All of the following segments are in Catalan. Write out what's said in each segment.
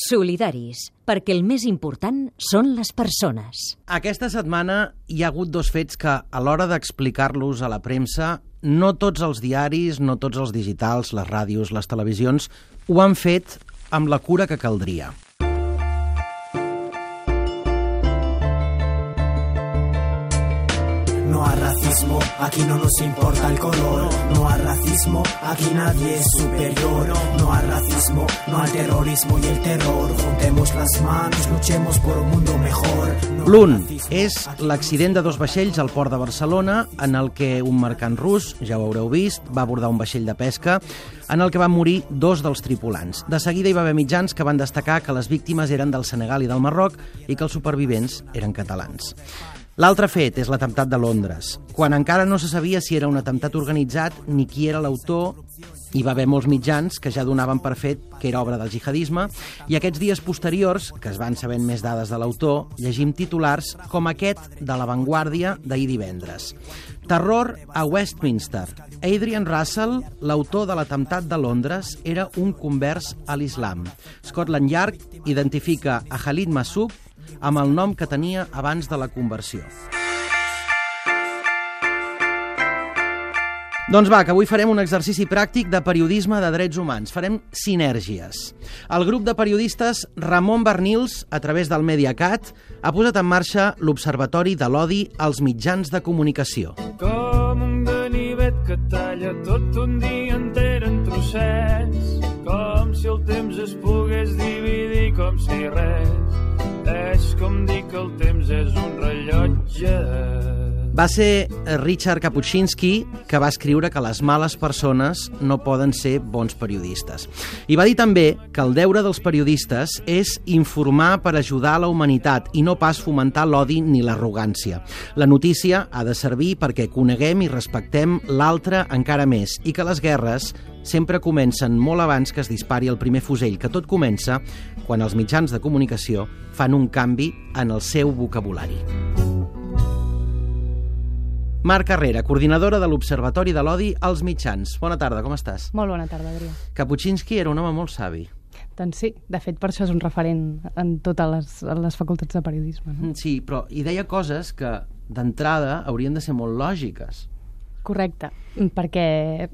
Solidaris, perquè el més important són les persones. Aquesta setmana hi ha hagut dos fets que, a l'hora d'explicar-los a la premsa, no tots els diaris, no tots els digitals, les ràdios, les televisions, ho han fet amb la cura que caldria. No hay racismo, aquí no nos importa el color. No hay racismo, aquí nadie es superior. No hay racismo, no hay terrorismo y el terror. Juntemos las manos, luchemos por un mundo mejor. No L'un és l'accident de dos vaixells al port de Barcelona en el que un mercant rus, ja ho haureu vist, va abordar un vaixell de pesca en el que van morir dos dels tripulants. De seguida hi va haver mitjans que van destacar que les víctimes eren del Senegal i del Marroc i que els supervivents eren catalans. L'altre fet és l'atemptat de Londres, quan encara no se sabia si era un atemptat organitzat ni qui era l'autor, hi va haver molts mitjans que ja donaven per fet que era obra del jihadisme, i aquests dies posteriors, que es van sabent més dades de l'autor, llegim titulars com aquest de La Vanguardia d'ahir divendres. Terror a Westminster. Adrian Russell, l'autor de l'atemptat de Londres, era un convers a l'islam. Scotland Yard identifica a Khalid Massoud amb el nom que tenia abans de la conversió. Doncs va, que avui farem un exercici pràctic de periodisme de drets humans. Farem sinergies. El grup de periodistes Ramon Bernils, a través del Mediacat, ha posat en marxa l'Observatori de l'Odi als mitjans de comunicació. Com un ganivet que talla tot un dia enter en trossets, com si el temps es pogués dividir com si res. Com dir que el temps és un rellotge. Va ser Richard Kapuscinski que va escriure que les males persones no poden ser bons periodistes. I va dir també que el deure dels periodistes és informar per ajudar la humanitat i no pas fomentar l'odi ni l'arrogància. La notícia ha de servir perquè coneguem i respectem l'altre encara més i que les guerres sempre comencen molt abans que es dispari el primer fusell, que tot comença quan els mitjans de comunicació fan un canvi en el seu vocabulari. Marc Carrera, coordinadora de l'Observatori de l'Odi als mitjans. Bona tarda, com estàs? Molt bona tarda, Adrià. Kapuscinski era un home molt savi. Doncs sí, de fet, per això és un referent en totes les, en les facultats de periodisme. No? Mm, Sí, però hi deia coses que d'entrada haurien de ser molt lògiques. Correcte, perquè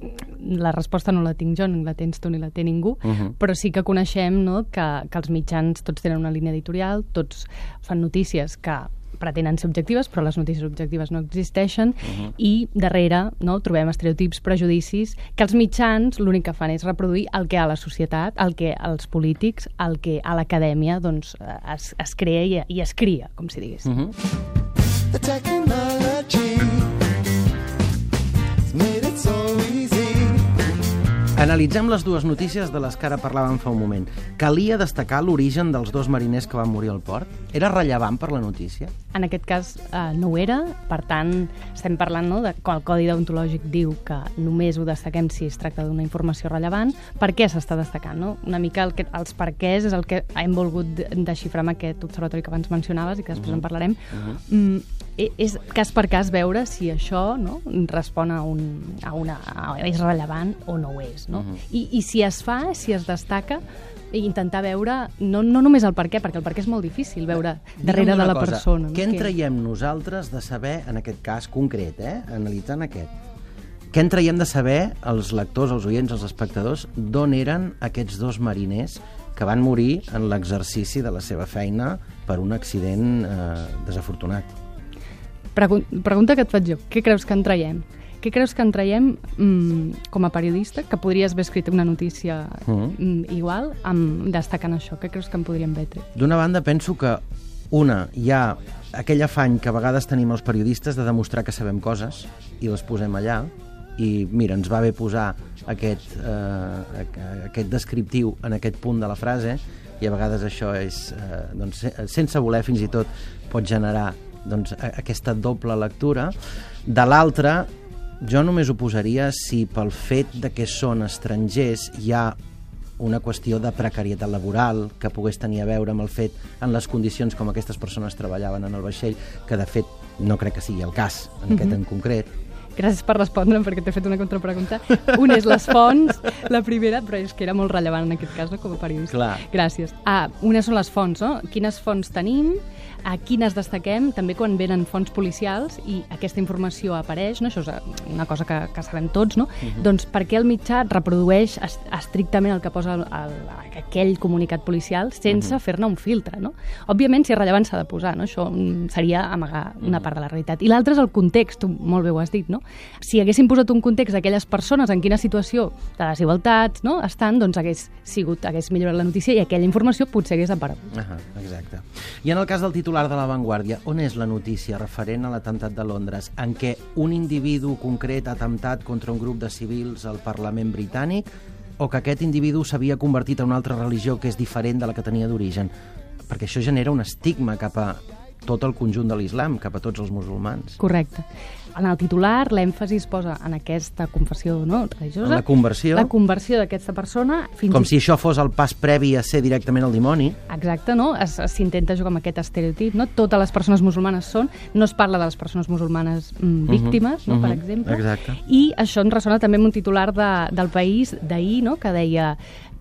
la resposta no la tinc jo, ni la tens tu, ni la té ningú, Uh -huh. però sí que coneixem no, que, que els mitjans tots tenen una línia editorial, tots fan notícies que pretenen ser objectives, però les notícies objectives no existeixen, Uh-huh. i darrere no, trobem estereotips, prejudicis, que els mitjans l'únic que fan és reproduir el que a la societat, el que als polítics, el que a l'acadèmia doncs, es, es crea i, i es cria, com si digués. Uh -huh. Analitzem les dues notícies de les que ara parlàvem fa un moment. Calia destacar l'origen dels dos mariners que van morir al port? Era rellevant per la notícia? En aquest cas eh, no ho era, per tant, estem parlant no, de que el Codi Deontològic diu que només ho destaquem si es tracta d'una informació rellevant. Per què s'està destacant? No? Una mica el que, els perquès és el que hem volgut de- desxifrar amb aquest observatori que abans mencionaves i que després en parlarem. mm, e- és cas per cas veure si això no, respon a, un, a una... A, és rellevant o no ho és. No? I, I si es fa, si es destaca, intentar veure no, no només el per què, perquè el per què és molt difícil veure darrere de la cosa, persona. Què no? en traiem nosaltres de saber, en aquest cas concret, eh, analitzant aquest, què en traiem de saber els lectors, els oients, els espectadors, d'on eren aquests dos mariners que van morir en l'exercici de la seva feina per un accident eh, desafortunat? Pregun pregunta que et faig jo. Què creus que en traiem? Què creus que en traiem mm, com a periodista, que podries haver escrit una notícia Mhm. mm, igual, amb, destacant això? Què creus que en podríem haver tret? D'una banda, penso que, una, hi ha aquell afany que a vegades tenim els periodistes de demostrar que sabem coses i les posem allà, i mira, ens va bé posar aquest, eh, aqu- aquest descriptiu en aquest punt de la frase, i a vegades això és, eh, doncs, se- sense voler fins i tot, pot generar doncs, aquesta doble lectura. De l'altra, jo només ho posaria si pel fet de que són estrangers hi ha una qüestió de precarietat laboral que pogués tenir a veure amb el fet en les condicions com aquestes persones treballaven en el vaixell, que de fet no crec que sigui el cas en aquest en concret. Gràcies per respondre'm perquè t'he fet una contrapregunta. Un és les fonts, la primera, però és que era molt rellevant en aquest cas no, com a periodista. Clar. Gràcies. Ah, una són les fonts, no? Quines fonts tenim, a quines destaquem, també quan venen fonts policials i aquesta informació apareix, no? això és una cosa que, que sabem tots, no? doncs per què el mitjà reprodueix es- estrictament el que posa el, el, aquell comunicat policial sense fer-ne un filtre, no? Òbviament, si és rellevant, s'ha de posar, no? Això mm, seria amagar una part de la realitat. I l'altre és el context, tu molt bé ho has dit, no? Si haguéssim posat un context d'aquelles persones en quina situació de desigualtats no? estan, doncs hagués sigut, hagués millorat la notícia i aquella informació potser hagués aparegut. Ah, exacte. I en el cas del titular de La Vanguardia, on és la notícia referent a l'atemptat de Londres, en què un individu concret ha atemptat contra un grup de civils al Parlament britànic o que aquest individu s'havia convertit en una altra religió que és diferent de la que tenia d'origen? Perquè això genera un estigma cap a tot el conjunt de l'islam, cap a tots els musulmans. Correcte. En el titular, l'èmfasi es posa en aquesta confessió no, religiosa. En la conversió. La conversió d'aquesta persona. Fins Com i- si això fos el pas previ a ser directament el dimoni. Exacte, no? S'intenta jugar amb aquest estereotip, no? Totes les persones musulmanes són, no es parla de les persones musulmanes mm, víctimes, no? per mhm, exemple. exacte. I això ens ressona també amb un titular de, del País d'ahir, no? que deia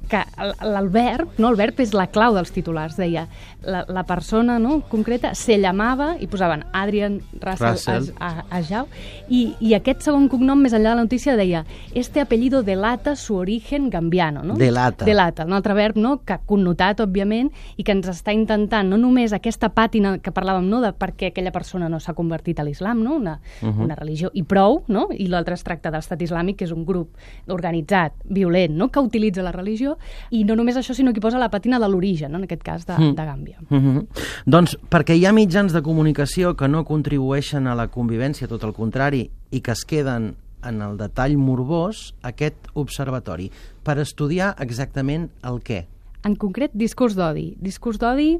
que el, verb, no? el verb és la clau dels titulars, deia la, la persona no? concreta se llamava i posaven Adrian Russell, Russell. A, a, Ajau i, i aquest segon cognom més enllà de la notícia deia este apellido delata su origen gambiano no? Delata. delata, un altre verb no? que connotat, òbviament, i que ens està intentant no només aquesta pàtina que parlàvem no? de per què aquella persona no s'ha convertit a l'islam, no? una, uh -huh. una religió, i prou, no? i l'altre es tracta de l'estat islàmic, que és un grup organitzat, violent, no? que utilitza la religió, i no només això, sinó que posa la pàtina de l'origen, no? en aquest cas de, Mm. de Gàmbia. Mm -hmm. Doncs perquè hi ha mitjans de comunicació que no contribueixen a la convivència, tot el contrari, i que es queden en el detall morbós, aquest observatori, per estudiar exactament el què. En concret, discurs d'odi. Discurs d'odi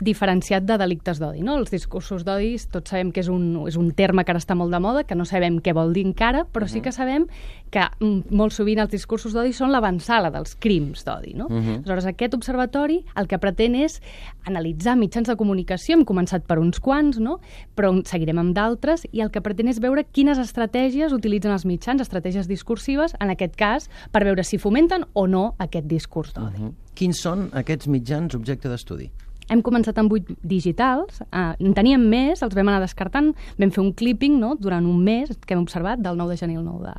diferenciat de delictes d'odi. No? Els discursos d'odi, tots sabem que és un, és un terme que ara està molt de moda, que no sabem què vol dir encara, però sí que sabem que mm, molt sovint els discursos d'odi són l'avançala dels crims d'odi. No? Uh -huh. Aleshores, aquest observatori el que pretén és analitzar mitjans de comunicació, hem començat per uns quants, no? però seguirem amb d'altres, i el que pretén és veure quines estratègies utilitzen els mitjans, estratègies discursives, en aquest cas, per veure si fomenten o no aquest discurs d'odi. Mm. Quins són aquests mitjans objecte d'estudi? Hem començat amb 8 digitals, eh, en teníem més, els vam anar descartant, vam fer un clipping no, durant un mes que hem observat, del 9 de gener al 9 de,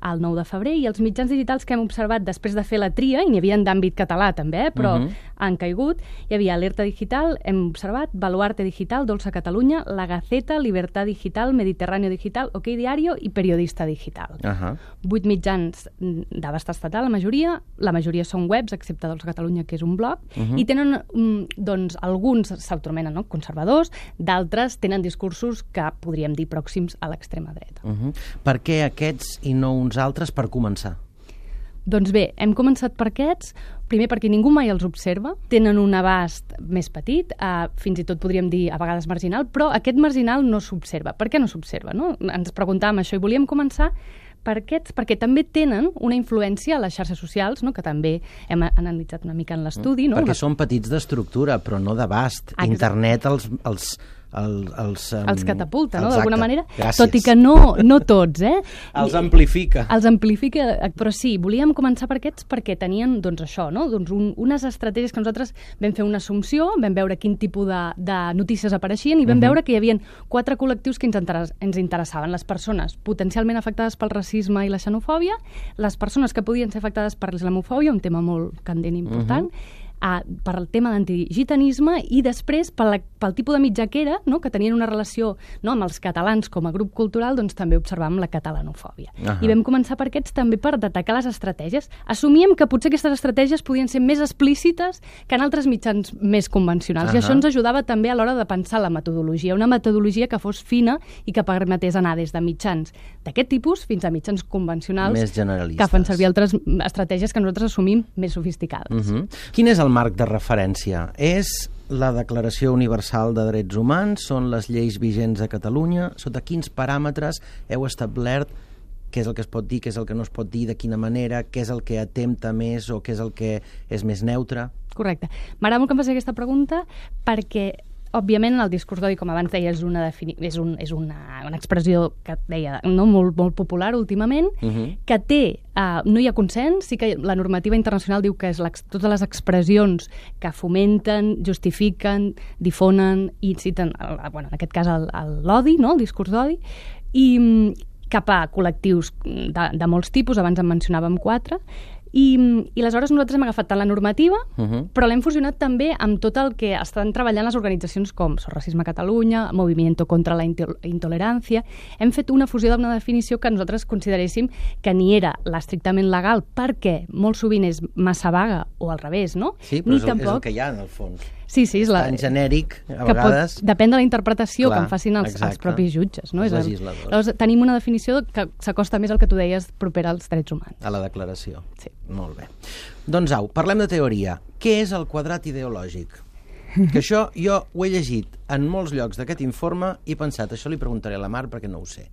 al 9 de febrer, i els mitjans digitals que hem observat després de fer la tria, i n'hi havia d'àmbit català també, eh, però uh Mhm. -huh. han caigut, hi havia Alerta Digital, hem observat, Baluarte Digital, Dolça Catalunya, La Gaceta, Libertad Digital, Mediterráneo Digital, OK Diario i Periodista Digital. Uh -huh. Vuit mitjans mm, d'abast estatal, la majoria. La majoria són webs, excepte dels Catalunya, que és un blog. Uh -huh. I tenen, mm, doncs, alguns s'autonomenen no? conservadors, d'altres tenen discursos que podríem dir pròxims a l'extrema dreta. Uh -huh. Per què aquests i no uns altres per començar? Doncs bé, hem començat per aquests, primer perquè ningú mai els observa, tenen un abast més petit, eh, fins i tot podríem dir a vegades marginal, però aquest marginal no s'observa. Per què no s'observa? No? Ens preguntàvem això i volíem començar per aquests, perquè també tenen una influència a les xarxes socials, no? que també hem analitzat una mica en l'estudi. No? Perquè Una- són petits d'estructura, però no d'abast. Internet els... els el, els, um, els catapulta, no? d'alguna manera, Gràcies. tot i que no, no tots, eh? Els amplifica. Els amplifica, però sí, volíem començar per aquests perquè tenien, doncs això, no? doncs un, unes estratègies que nosaltres vam fer una assumpció, vam veure quin tipus de, de notícies apareixien i vam veure que hi havia quatre col·lectius que ens, interes, ens interessaven. Les persones potencialment afectades pel racisme i la xenofòbia, les persones que podien ser afectades per l'islamofòbia, un tema molt candent i important, uh, per al tema d'antigitanisme i després pel, pel tipus de mitjà que era, no? que tenien una relació no? amb els catalans com a grup cultural, doncs també observàvem la catalanofòbia. Ahà. I vam començar per aquests també per destacar les estratègies. Assumíem que potser aquestes estratègies podien ser més explícites que en altres mitjans més convencionals. I Ahà. això ens ajudava també a l'hora de pensar la metodologia, una metodologia que fos fina i que permetés anar des de mitjans d'aquest tipus fins a mitjans convencionals que fan servir altres estratègies que nosaltres assumim més sofisticades. Uh -huh. Quin és el marc de referència? És la Declaració Universal de Drets Humans? Són les lleis vigents a Catalunya? Sota quins paràmetres heu establert què és el que es pot dir, què és el que no es pot dir, de quina manera, què és el que atempta més o què és el que és més neutre? Correcte. M'agrada molt que em faci aquesta pregunta perquè òbviament, el discurs d'odi, com abans deia, és una, és un, és una, una expressió que deia no, molt, molt popular últimament, uh -huh. que té, uh, no hi ha consens, sí que la normativa internacional diu que és totes les expressions que fomenten, justifiquen, difonen i inciten, el- bueno, en aquest cas, l'odi, no? el discurs d'odi, i mm, cap a col·lectius de, de molts tipus, abans en mencionàvem quatre, i, i aleshores nosaltres hem agafat tant la normativa, uh -huh. però l'hem fusionat també amb tot el que estan treballant les organitzacions com Sor Racisme Catalunya, Movimiento contra la Into- Intolerància. Hem fet una fusió d'una definició que nosaltres consideréssim que ni era l'estrictament legal perquè molt sovint és massa vaga o al revés, no? Sí, però ni és el, és el que hi ha, en el fons. Sí, sí, és la... Tan genèric, a que vegades... pot, depèn de la interpretació Clar, que en facin els, els exacte. propis jutges. No? Els És el- legisladors. Llavors, tenim una definició que s'acosta més al que tu deies propera als drets humans. A la declaració. Sí. Molt bé. Doncs au, parlem de teoria. Què és el quadrat ideològic? Que això jo ho he llegit en molts llocs d'aquest informe i he pensat, això li preguntaré a la Mar perquè no ho sé.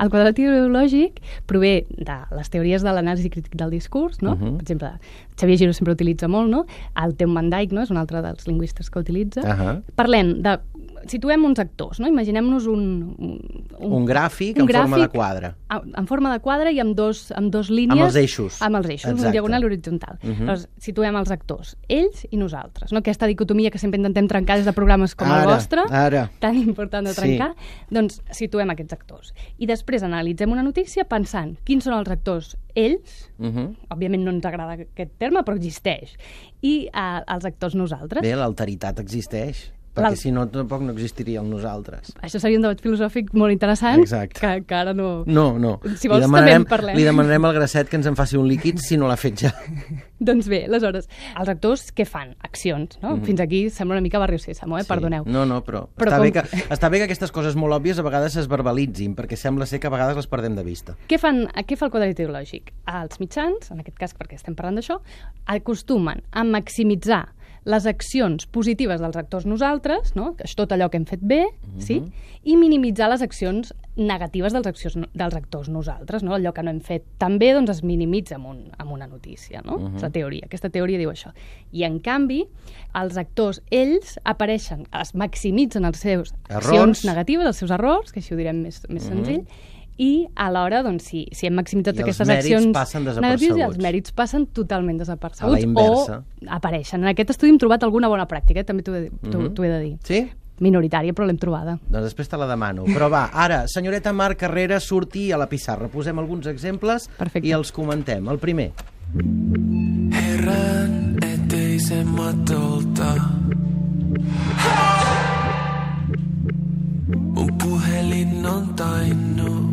El quadrat ideològic prové de les teories de l'anàlisi crític del discurs, no? Uh -huh. Per exemple, Xavier Giró sempre utilitza molt, no? El Tom Van Dyke, no? És un altre dels lingüistes que utilitza. Ahà. Parlem de... Situem uns actors, no? Imaginem-nos un, un, Un gràfic en forma de quadre. a- En forma de quadre i amb dos, amb dos línies... Amb els eixos. Amb els eixos, Exacte. un diagonal horitzontal. Uh Mhm. -huh. Llavors, situem els actors, ells i nosaltres, no? Aquesta dicotomia que sempre intentem trencar des de programes com Ara, el vostre, ara. tan important de Sí. trencar, doncs situem aquests actors. I després analitzem una notícia pensant quins són els actors ells, Uh -huh. òbviament no ens agrada aquest terme, però existeix, i eh, els actors nosaltres. Bé, l'alteritat existeix, perquè si no, tampoc no existiríem nosaltres. Això seria un debat filosòfic molt interessant, Exacte. que, que ara no... No, no. Si vols, li també demanarem, en parlem. Li demanarem al Gracet que ens en faci un líquid si no l'ha fet ja. Doncs bé, aleshores, els actors què fan? Accions, no? Fins aquí sembla una mica Barrio Sésamo, eh? Perdoneu. Sí. No, no, però, Però està, com- bé que, està bé que aquestes coses molt òbvies a vegades es verbalitzin, perquè sembla ser que a vegades les perdem de vista. Què, fan, què fa el quadrat ideològic? Els mitjans, en aquest cas perquè estem parlant d'això, acostumen a maximitzar les accions positives dels actors nosaltres, no? que és tot allò que hem fet bé, sí? i minimitzar les accions negatives dels, accions, dels actors nosaltres. No? Allò que no hem fet tan bé doncs es minimitza amb, un, amb una notícia. No? És la teoria. Aquesta teoria diu això. I, en canvi, els actors, ells, apareixen, es maximitzen els seus Errors. accions negatives, els seus errors, que així ho direm més, més senzill, i alhora, doncs, si, si hem maximitzat I aquestes accions negatives, els mèrits passen totalment desapercebuts o apareixen. En aquest estudi hem trobat alguna bona pràctica, eh? també t'ho he, Mhm. t'ho he de dir. Sí? Minoritària, però l'hem trobada. Doncs després te la demano. Però va, ara, senyoreta Marc Carrera, surti a la pissarra. Posem alguns exemples Perfecte. i els comentem. El primer. Herran eteisemmä tuolta. Mun puhelin on tainnut.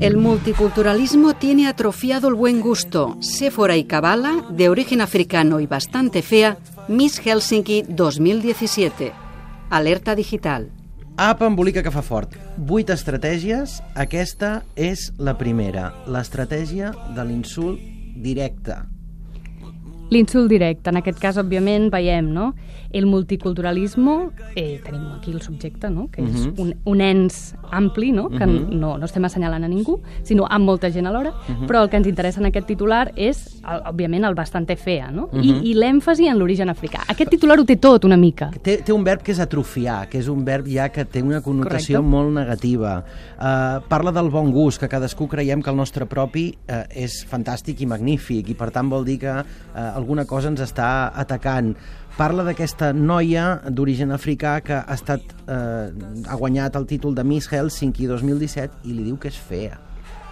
El multiculturalismo tiene atrofiado el buen gusto. Séfora y Kabbalah, de origen africano y bastante fea, Miss Helsinki 2017. Alerta digital. Apa, embolica que fa fort. Vuit estratègies. Aquesta és la primera. L'estratègia de l'insult directe. L'insult directe, en aquest cas, òbviament, veiem, no? El multiculturalismo, eh, tenim aquí el subjecte, no? Que és Mhm. un, un ens ampli, no? Que no, no estem assenyalant a ningú, sinó amb molta gent alhora, Mhm. però el que ens interessa en aquest titular és, el- òbviament, el bastante fea, no? Mhm. I, I l'èmfasi en l'origen africà. Aquest titular ho té tot, una mica. Té, té un verb que és atrofiar, que és un verb ja que té una connotació Correcte. molt negativa. Uh, parla del bon gust, que cadascú creiem que el nostre propi uh, és fantàstic i magnífic, i per tant vol dir que uh, alguna cosa ens està atacant. Parla d'aquesta noia d'origen africà que ha, estat, eh, ha guanyat el títol de Miss Helsinki 2017 i li diu que és fea.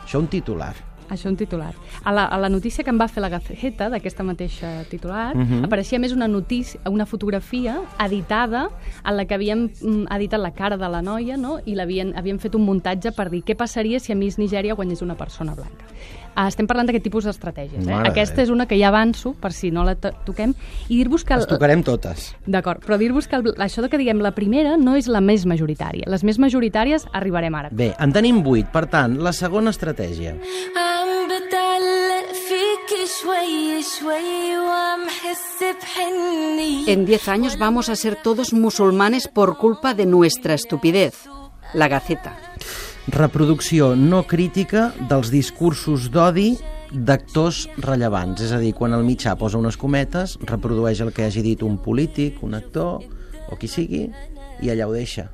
Això un titular. Això un titular. A la, a la notícia que em va fer la Gaceta, d'aquesta mateixa titular, Mhm. apareixia més una notícia, una fotografia editada en la que havien mm, editat la cara de la noia no? i l'havien havien fet un muntatge per dir què passaria si a Miss Nigèria guanyés una persona blanca. Ah, estem parlant d'aquest tipus d'estratègies. Eh? Mare de Aquesta Déu. és una que ja avanço, per si no la to toquem, i dir-vos que... Les tocarem totes. D'acord, però dir-vos que el, això de que diguem la primera no és la més majoritària. Les més majoritàries arribarem ara. Bé, en tenim vuit. Per tant, la segona estratègia. عم بتعلق فيك شوي شوي وعم حس بحنية En 10 años vamos a ser todos musulmanes por culpa de nuestra estupidez. La Gaceta. Reproducció no crítica dels discursos d'odi d'actors rellevants. És a dir, quan el mitjà posa unes cometes, reprodueix el que hagi dit un polític, un actor, o qui sigui, i allà ho deixa.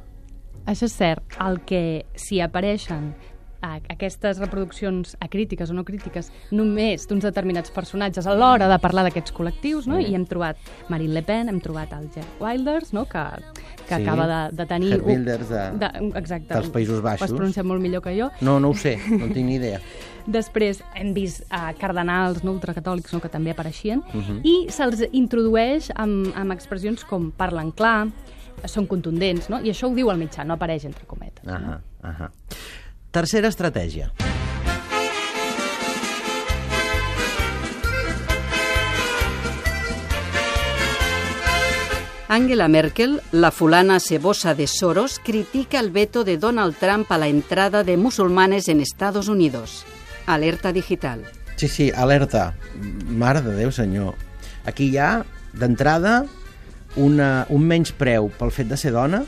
Això és cert. El que si apareixen a aquestes reproduccions acrítiques o no crítiques només d'uns determinats personatges a l'hora de parlar d'aquests col·lectius, no? Mm. i hem trobat Marine Le Pen, hem trobat el Jeff Wilders, no? que, que Sí. acaba de, de tenir... Geert Wilders de- de, exacte, dels Països Baixos. Ho has pronunciat molt millor que jo. No, no ho sé, no tinc ni idea. Després hem vist uh, cardenals no, ultracatòlics no, que també apareixien Mhm. i se'ls introdueix amb, amb expressions com parlen clar, són contundents, no? i això ho diu el mitjà, no apareix entre cometes. Ahà, ahà. Tercera estratègia. Angela Merkel, la fulana cebosa de Soros, critica el veto de Donald Trump a la entrada de musulmanes en Estados Unidos. Alerta digital. Sí, sí, alerta. Mare de Déu, senyor. Aquí hi ha, d'entrada, una, un menys preu pel fet de ser dona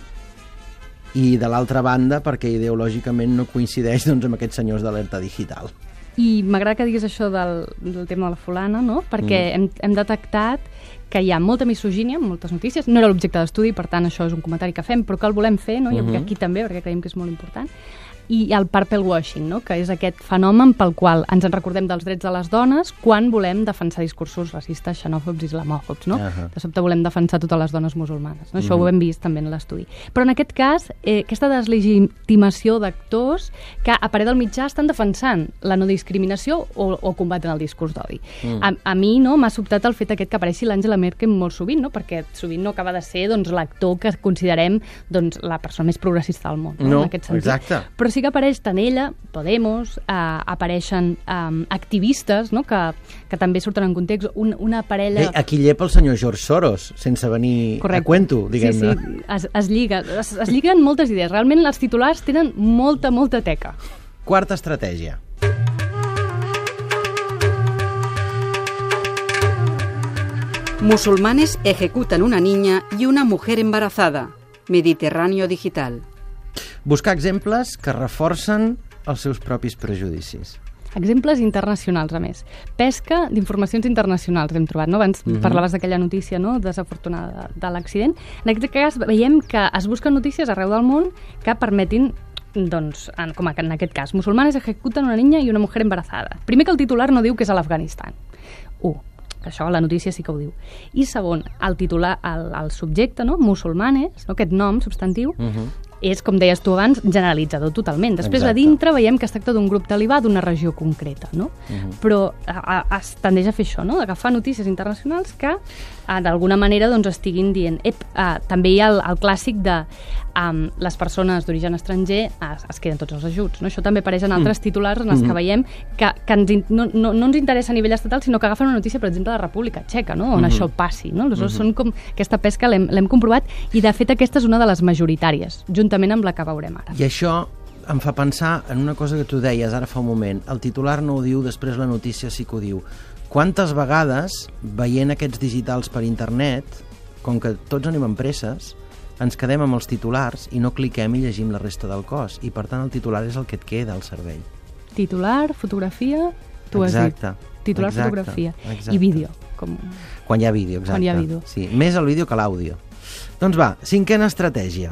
i de l'altra banda perquè ideològicament no coincideix doncs, amb aquests senyors d'alerta digital. I m'agrada que diguis això del, del tema de la fulana, no? perquè mm. hem, hem detectat que hi ha molta misogínia en moltes notícies. No era l'objecte d'estudi, per tant, això és un comentari que fem, però que el volem fer, no? i Mhm. aquí també, perquè creiem que és molt important. I el purple washing, no? que és aquest fenomen pel qual ens en recordem dels drets de les dones quan volem defensar discursos racistes, xenòfobs i islamòfobs. No? Ahà. De sobte volem defensar totes les dones musulmanes. No? Això Mhm. ho hem vist també en l'estudi. Però en aquest cas, eh, aquesta deslegitimació d'actors que a parer del mitjà estan defensant la no discriminació o, o combaten el discurs d'odi. Mm. A, a mi no m'ha sobtat el fet aquest que apareixi l'Àngela Merkel molt sovint, no? perquè sovint no acaba de ser doncs, l'actor que considerem doncs, la persona més progressista del món. No, No, en aquest sentit. exacte. Però sí que apareix tant ella, Podemos, eh, apareixen eh, activistes no? que, que també surten en context, un, una parella... Bé, aquí llepa el senyor George Soros, sense venir a cuento, diguem-ne. Sí, sí, es, es, lliga, es, es lliguen moltes idees. Realment els titulars tenen molta, molta teca. Quarta estratègia. Musulmanes ejecutan una niña y una mujer embarazada. Mediterráneo digital. Buscar exemples que reforcen els seus propis prejudicis. Exemples internacionals, a més. Pesca d'informacions internacionals hem trobat, no? Abans Mhm. parlaves d'aquella notícia no? desafortunada de, de l'accident. En aquest cas veiem que es busquen notícies arreu del món que permetin doncs, en, com en aquest cas, musulmanes ejecuten una niña i una mujer embarazada. Primer que el titular no diu que és a l'Afganistan. 1. Que això la notícia sí que ho diu. I segon, el titular, el, el subjecte, no? musulmanes, no? aquest nom substantiu, Uh -huh. És, com deies tu abans, generalitzador totalment. Després, Exacte. a dintre, veiem que es tracta d'un grup talibà d'una regió concreta, no? Mhm. Però a, a, es tendeix a fer això, no? D'agafar notícies internacionals que, d'alguna manera, doncs, estiguin dient... Ep, a, també hi ha el, el clàssic de um, les persones d'origen estranger es, es queden tots els ajuts, no? Això també apareix en altres titulars en els que Mhm. veiem que, que ens, in- no, no, no ens interessa a nivell estatal, sinó que agafen una notícia, per exemple, de la República Txeca, no? on Mhm. això passi. No? Aleshores, Mhm. són com aquesta pesca l'hem comprovat i, de fet, aquesta és una de les majoritàries, juntament amb la que veurem ara. I això em fa pensar en una cosa que tu deies ara fa un moment. El titular no ho diu, després la notícia sí que ho diu. Quantes vegades, veient aquests digitals per internet, com que tots anem amb presses, ens quedem amb els titulars i no cliquem i llegim la resta del cos. I, per tant, el titular és el que et queda al cervell. Titular, fotografia, tu has Exacte, dit. Titular, exacte, fotografia exacte. i vídeo. Com... Quan hi ha vídeo, exacte. Quan hi ha vídeo. Sí, més el vídeo que l'àudio. Doncs va, cinquena estratègia.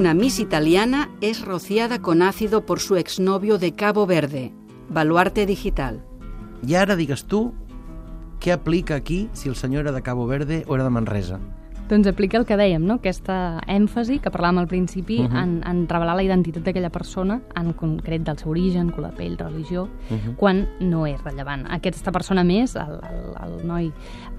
Una Miss italiana es rociada con ácido por su exnovio de Cabo Verde. Baluarte digital. I ara digues tu què aplica aquí si el senyor era de Cabo Verde o era de Manresa. Doncs aplica el que dèiem, no? aquesta èmfasi que parlàvem al principi uh Mhm. -huh. en, en revelar la identitat d'aquella persona, en concret del seu origen, color de pell, religió, uh Mhm. -huh. quan no és rellevant. Aquesta persona més, el, el, el noi,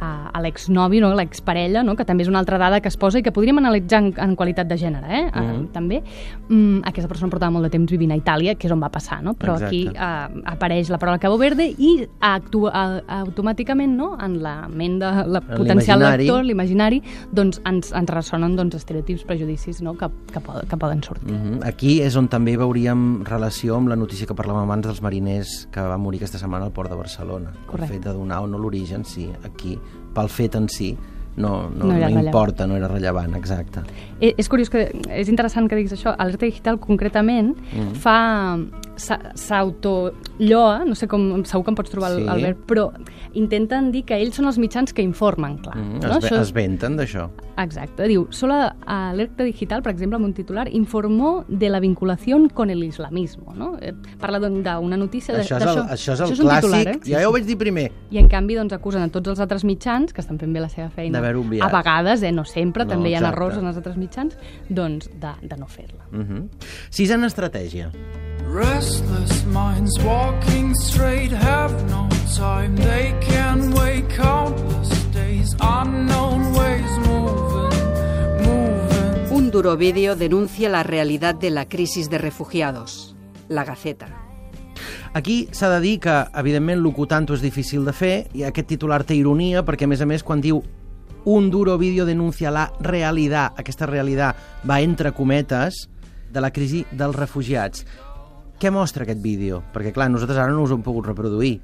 uh, l'exnovi, no? l'exparella, no? que també és una altra dada que es posa i que podríem analitzar en, en qualitat de gènere, eh? uh Mhm. -huh. també. Mm, aquesta persona portava molt de temps vivint a Itàlia, que és on va passar, no? però Exacte. aquí uh, apareix la paraula Cabo Verde i actua automàticament no? en la ment de la En potencial lector, l'imaginari, doncs ens, ens ressonen doncs, estereotips, prejudicis no? que, que, poden, que poden sortir. Mm -hmm. Aquí és on també veuríem relació amb la notícia que parlàvem abans dels mariners que van morir aquesta setmana al port de Barcelona. Correcte. El fet de donar o no l'origen, sí, aquí, pel fet en si, no, no, No no, importa, no era rellevant, exacte. Eh, és curiós que és interessant que diguis això. Alerta Digital concretament Mm. fa s'autolloa, no sé com, segur que em pots trobar Sí. sí. Albert, però intenten dir que ells són els mitjans que informen, clar. Mm, no? es, ve, es venten d'això. Exacte, diu, solo Alerta Digital, per exemple, amb un titular, informó de la vinculación con el islamismo, no? Eh, parla doncs, d'una notícia de- Això és el, d'això. això és el és un clàssic, titular, eh? ja, ho vaig dir primer. I en canvi doncs, acusen a tots els altres mitjans, que estan fent bé la seva feina, a vegades, eh, no sempre, No, també hi ha exacte. errors en els altres mitjans, doncs de, de no fer-la. Uh -huh. Sisena estratègia. Restless minds walking straight have no time. They can wait countless days, unknown ways moving, moving. Un duro vídeo denuncia la realidad de la crisis de refugiados. La Gaceta. Aquí s'ha de dir que, evidentment, locutant-ho és difícil de fer, i aquest titular té ironia, perquè, a més a més, quan diu un duro vídeo denuncia la realitat, aquesta realitat va entre cometes, de la crisi dels refugiats. Què mostra aquest vídeo? Perquè, clar, nosaltres ara no us ho hem pogut reproduir,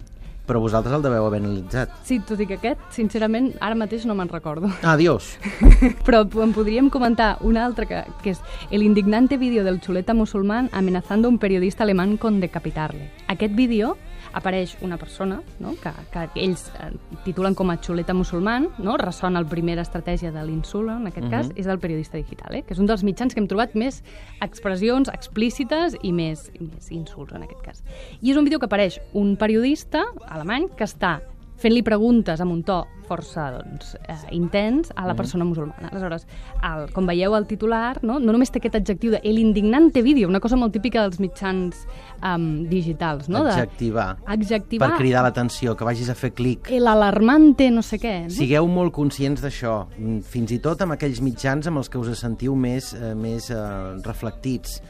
però vosaltres el deveu haver analitzat. Sí, tot i que aquest, sincerament, ara mateix no me'n recordo. Adiós. Però en podríem comentar un altre, que, que és el indignante vídeo del xuleta musulmán amenazando un periodista alemán con decapitarle. Aquest vídeo apareix una persona, no? que, que ells eh, titulen com a xuleta musulmán, no? ressona el primera estratègia de l'insult, en aquest Mhm. cas, és del periodista digital, eh? que és un dels mitjans que hem trobat més expressions explícites i més, i més insults, en aquest cas. I és un vídeo que apareix un periodista alemany que està fent-li preguntes amb un to força doncs, eh, intens a la Mhm. persona musulmana. Aleshores, el, com veieu al titular, no, no només té aquest adjectiu de el indignante vídeo, una cosa molt típica dels mitjans um, digitals, no? De, Adjectivar. adjectivar Per cridar l'atenció, que vagis a fer clic. el alarmante no sé què. No? Sigueu molt conscients d'això, mm, fins i tot amb aquells mitjans amb els que us sentiu més, eh, més eh, reflectits,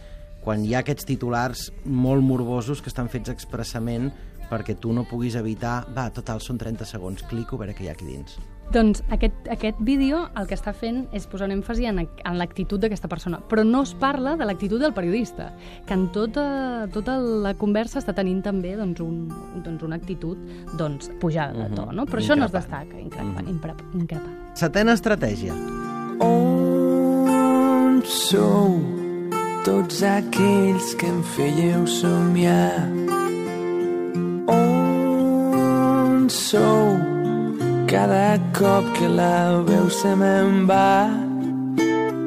quan hi ha aquests titulars molt morbosos que estan fets expressament perquè tu no puguis evitar, va, total, són 30 segons, clico a veure què hi ha aquí dins. Doncs aquest, aquest vídeo el que està fent és posar un èmfasi en, en l'actitud d'aquesta persona, però no es parla de l'actitud del periodista, que en tota, tota la conversa està tenint també doncs, un, doncs, una actitud doncs, pujada de to, no? però això no es Increpant. destaca, increpant. increpant, increpant. Setena estratègia. On sou tots aquells que em fèieu somiar? Sou cada cop que la veu se me'n va?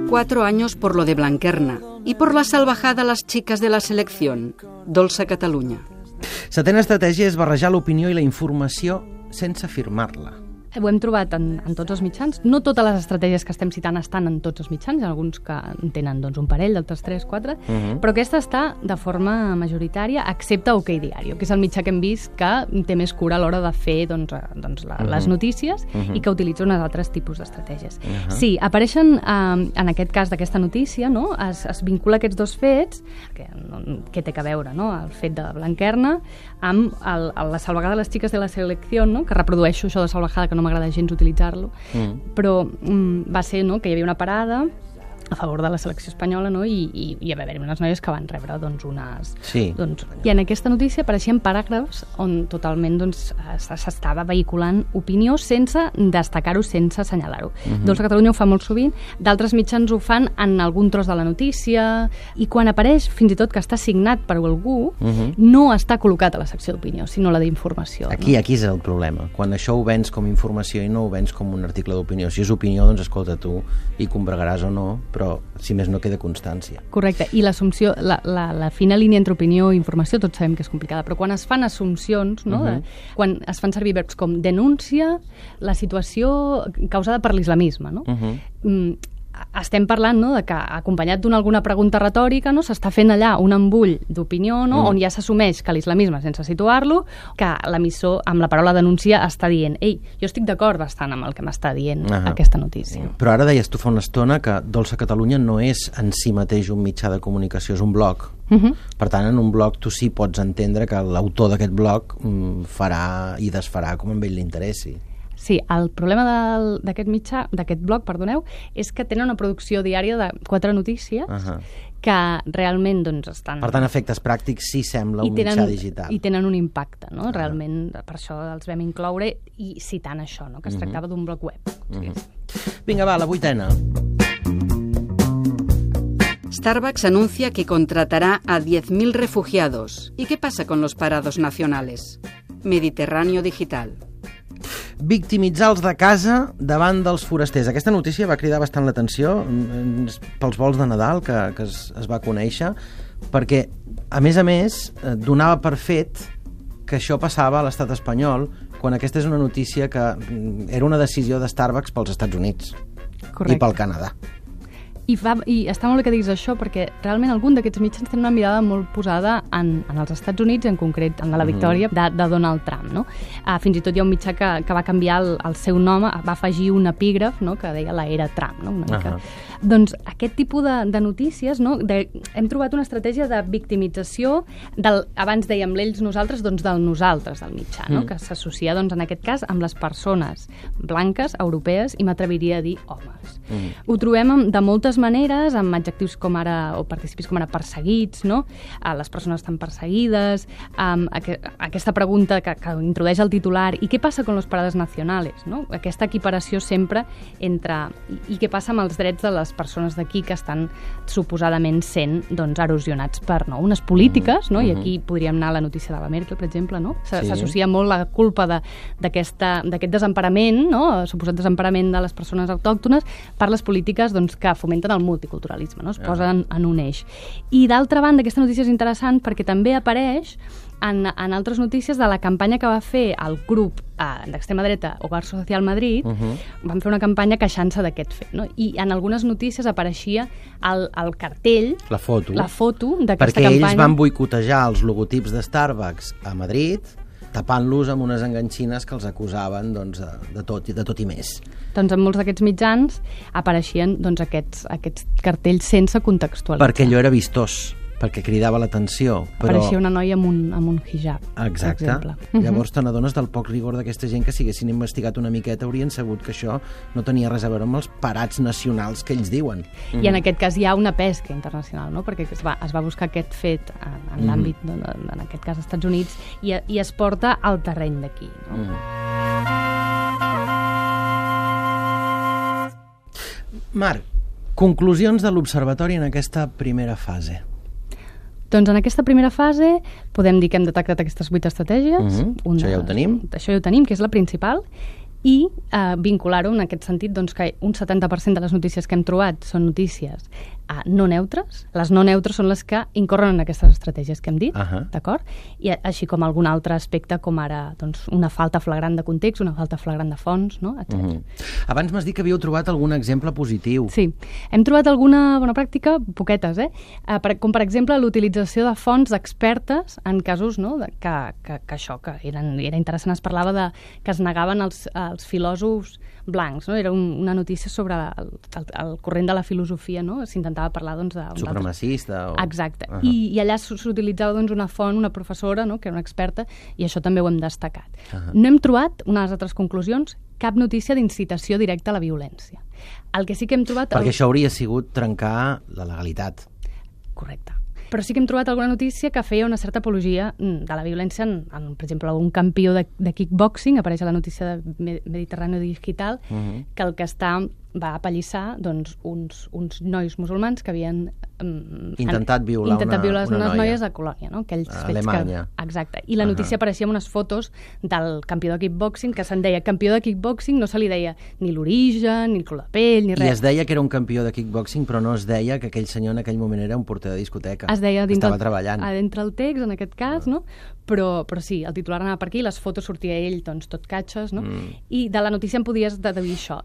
Cuatro años por lo de Blanquerna y por la salvajada a las chicas de la selección. Dolça Catalunya. Setena estratègia és barrejar l'opinió i la informació sense afirmar-la. Ho hem trobat en, en tots els mitjans. No totes les estratègies que estem citant estan en tots els mitjans, alguns que en tenen doncs, un parell, d'altres tres, quatre, Mhm. però aquesta està de forma majoritària, excepte OK Diario, que és el mitjà que hem vist que té més cura a l'hora de fer doncs, eh, doncs, la, les Mhm. notícies Mhm. i que utilitza uns altres tipus d'estratègies. Ahà. Sí, apareixen, eh, en aquest cas d'aquesta notícia, no? es, es vincula aquests dos fets, que, no, que té que veure no? el fet de Blanquerna, amb el, el, la salvagada de les xiques de la selecció, no? que reprodueixo això de salvajada, que no m'agrada gens utilitzar-lo, Mm. però mm, va ser no, que hi havia una parada a favor de la selecció espanyola no? I, i, i va haver unes noies que van rebre doncs, unes... Sí. Doncs, I en aquesta notícia apareixien paràgrafs on totalment doncs, es- s'estava vehiculant opinió sense destacar-ho, sense assenyalar-ho. Mhm. Doncs a Catalunya ho fa molt sovint, d'altres mitjans ho fan en algun tros de la notícia, i quan apareix fins i tot que està signat per algú, Mhm. no està col·locat a la secció d'opinió, sinó a la d'informació. Aquí, aquí és el problema. Quan això ho vens com informació i no ho vens com un article d'opinió. Si és opinió, doncs escolta tu, i combregaràs o no, però si més no queda constància. Correcte, i l'assumpció, la, la, la fina línia entre opinió i informació tots sabem que és complicada, però quan es fan assumpcions, no? de, Mhm. quan es fan servir verbs com denúncia la situació causada per l'islamisme, no? Uh -huh. mm, estem parlant no, de que acompanyat d'una alguna pregunta retòrica no, s'està fent allà un embull d'opinió no, Mm. on ja s'assumeix que l'islamisme, sense situar-lo, que l'emissor amb la paraula denuncia està dient ei, jo estic d'acord bastant amb el que m'està dient Ahà. aquesta notícia. Però ara deies tu fa una estona que Dolça Catalunya no és en si mateix un mitjà de comunicació, és un blog. Uh -huh. Per tant, en un blog tu sí pots entendre que l'autor d'aquest blog mm, farà i desfarà com a ell li interessi. Sí, el problema d'aquest mitjà, d'aquest blog, perdoneu, és que tenen una producció diària de quatre notícies uh. -huh. que realment doncs, estan... Per tant, efectes pràctics sí sembla un mitjà digital. I tenen un impacte, no? Realment, per això els vam incloure i citant això, no? que Mhm. es tractava d'un blog web. Vinga, va, la vuitena. Starbucks anuncia que contratará a 10.000 refugiados. ¿Y qué pasa con los parados nacionales? Mediterráneo Digital. Victimitzar els de casa davant dels forasters. Aquesta notícia va cridar bastant l'atenció mm, pels vols de Nadal que, que es, es va conèixer, perquè, a més a més, eh, donava per fet que això passava a l'estat espanyol quan aquesta és una notícia que mm, era una decisió de Starbucks pels Estats Units Correcte. i pel Canadà. I, fa, I està molt bé que diguis això, perquè realment algun d'aquests mitjans tenen una mirada molt posada en, en els Estats Units, en concret en la victòria de, de Donald Trump. No? Uh, fins i tot hi ha un mitjà que, que va canviar el, el seu nom, va afegir un epígraf no? que deia la era Trump. No? Una mica. Ahà. Doncs aquest tipus de, de notícies, no? de, hem trobat una estratègia de victimització del, abans dèiem l'ells nosaltres, doncs del nosaltres del mitjà, no? Mm. que s'associa doncs, en aquest cas amb les persones blanques, europees i m'atreviria a dir homes. Ho trobem amb- de moltes maneres, amb adjectius com ara, o participis com ara perseguits, no? A les persones estan perseguides, amb aqu aquesta pregunta que, que introdueix el titular, i què passa con los paradas nacionales, no? Aquesta equiparació sempre entre... I, i què passa amb els drets de les persones d'aquí que estan suposadament sent doncs, erosionats per no? unes polítiques, no? I Mhm. aquí podríem anar a la notícia de la Merkel, per exemple, no? Sí. S'associa molt la culpa de- d'aquest desemparament, no? el suposat desemparament de les persones autòctones per les polítiques doncs, que fomenten el multiculturalisme, no? es posen en un eix. I d'altra banda, aquesta notícia és interessant perquè també apareix en, en altres notícies de la campanya que va fer el grup eh, d'extrema dreta Hogar Social Madrid, Mhm. van fer una campanya queixant-se d'aquest fet. No? I en algunes notícies apareixia el, el cartell, La foto. la foto d'aquesta Perquè campanya. ells van boicotejar els logotips de Starbucks a Madrid tapant-los amb unes enganxines que els acusaven doncs, de, de, tot, i de tot i més. doncs en molts d'aquests mitjans apareixien doncs, aquests, aquests cartells sense contextualitzar. Perquè allò era vistós, perquè cridava l'atenció. Però... Apareixia una noia amb un, amb un hijab, Exacte. per exemple. Mhm. Llavors te n'adones del poc rigor d'aquesta gent que si haguessin investigat una miqueta haurien sabut que això no tenia res a veure amb els parats nacionals que ells diuen. I en aquest cas hi ha una pesca internacional, no? perquè es va, es va buscar aquest fet en, en Mhm. l'àmbit, en aquest cas, als Estats Units, i, i es porta al terreny d'aquí. No? Marc, conclusions de l'observatori en aquesta primera fase. Doncs en aquesta primera fase podem dir que hem detectat aquestes vuit estratègies. Mhm, això ja ho tenim. Això ja ho tenim, que és la principal, i eh, vincular-ho en aquest sentit doncs, que un 70% de les notícies que hem trobat són notícies eh, no neutres. Les no neutres són les que incorren en aquestes estratègies que hem dit, Ahà. d'acord? I a- així com algun altre aspecte, com ara doncs, una falta flagrant de context, una falta flagrant de fons, no? etc. Mhm. Abans m'has dit que havíeu trobat algun exemple positiu. Sí, hem trobat alguna bona pràctica, poquetes, eh? eh per, com per exemple l'utilització de fonts expertes en casos no, de, que, que, que això, que eren, era interessant, es parlava de que es negaven els, els filòsofs blancs, no? era un, una notícia sobre el, el, el corrent de la filosofia, no? s'intentava parlar doncs, altre- Supremacista. O... Exacte. Ahà. I, I allà s'u- s'utilitzava doncs, una font, una professora, no? que era una experta, i això també ho hem destacat. Ahà. No hem trobat, una de les altres conclusions, cap notícia d'incitació directa a la violència. El que sí que hem trobat... Perquè això hauria sigut trencar la legalitat. Correcte. Però sí que hem trobat alguna notícia que feia una certa apologia mm, de la violència en, en per exemple, un campió de, de kickboxing, apareix a la notícia de Me- Mediterrani Digital, Mhm. que el que està va apallissar doncs, uns, uns nois musulmans que havien mm, Intentat violar intentat una- violar una unes noia. noies a Colònia, no? Aquells A fets Alemanya. Que... Exacte. I la notícia apareixia amb unes fotos del campió de kickboxing, que se'n deia campió de kickboxing, no se li deia ni l'origen, ni el color de pell, ni I res. es deia que era un campió de kickboxing, però no es deia que aquell senyor en aquell moment era un porter de discoteca. es deia dintre, Estava treballant. a dintre el text, en aquest cas, no? Però, però sí, el titular anava per aquí, les fotos sortia ell, doncs, tot catxes, no? Mm. I de la notícia en podies deduir això.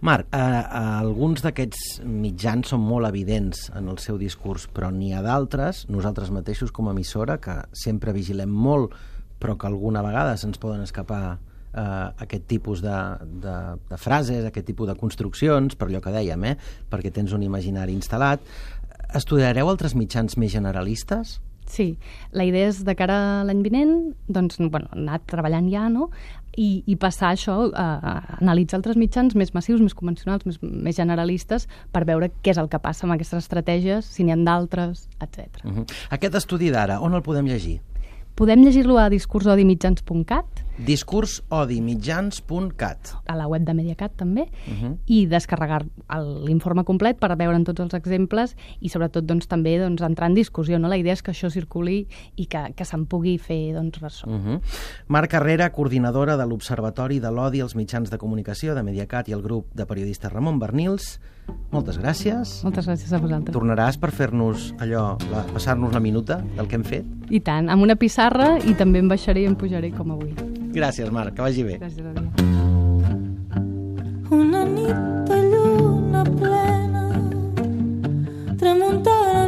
Marc, eh, eh, alguns d'aquests mitjans són molt evidents en el seu discurs, però n'hi ha d'altres, nosaltres mateixos com a emissora, que sempre vigilem molt, però que alguna vegada se'ns poden escapar eh, aquest tipus de, de, de frases, aquest tipus de construccions, per allò que dèiem, eh? perquè tens un imaginari instal·lat. Estudiareu altres mitjans més generalistes? Sí, la idea és de cara a l'any vinent, doncs, bueno, anar treballant ja, no?, i, i passar això a, a analitzar altres mitjans més massius, més convencionals, més, més generalistes, per veure què és el que passa amb aquestes estratègies, si n'hi ha d'altres, etc. Uh -huh. Aquest estudi d'ara, on el podem llegir? Podem llegir-lo a discursodimitjans.cat, discursodimitjans.cat a la web de Mediacat també, uh -huh. i descarregar l'informe complet per veure'n tots els exemples i sobretot doncs, també doncs, entrar en discussió. No? La idea és que això circuli i que, que se'n pugui fer doncs, ressò. Uh -huh. Marc Carrera, coordinadora de l'Observatori de l'Odi als mitjans de comunicació de Mediacat i el grup de periodistes Ramon Bernils. Moltes gràcies. Moltes gràcies a vosaltres. Tornaràs per fer-nos allò, passar-nos la minuta del que hem fet? I tant, amb una pissarra i també em baixaré i em pujaré com avui. Gràcies, Marc, que vagi bé. Gràcies a tu. Una nit de lluna plena Tramuntana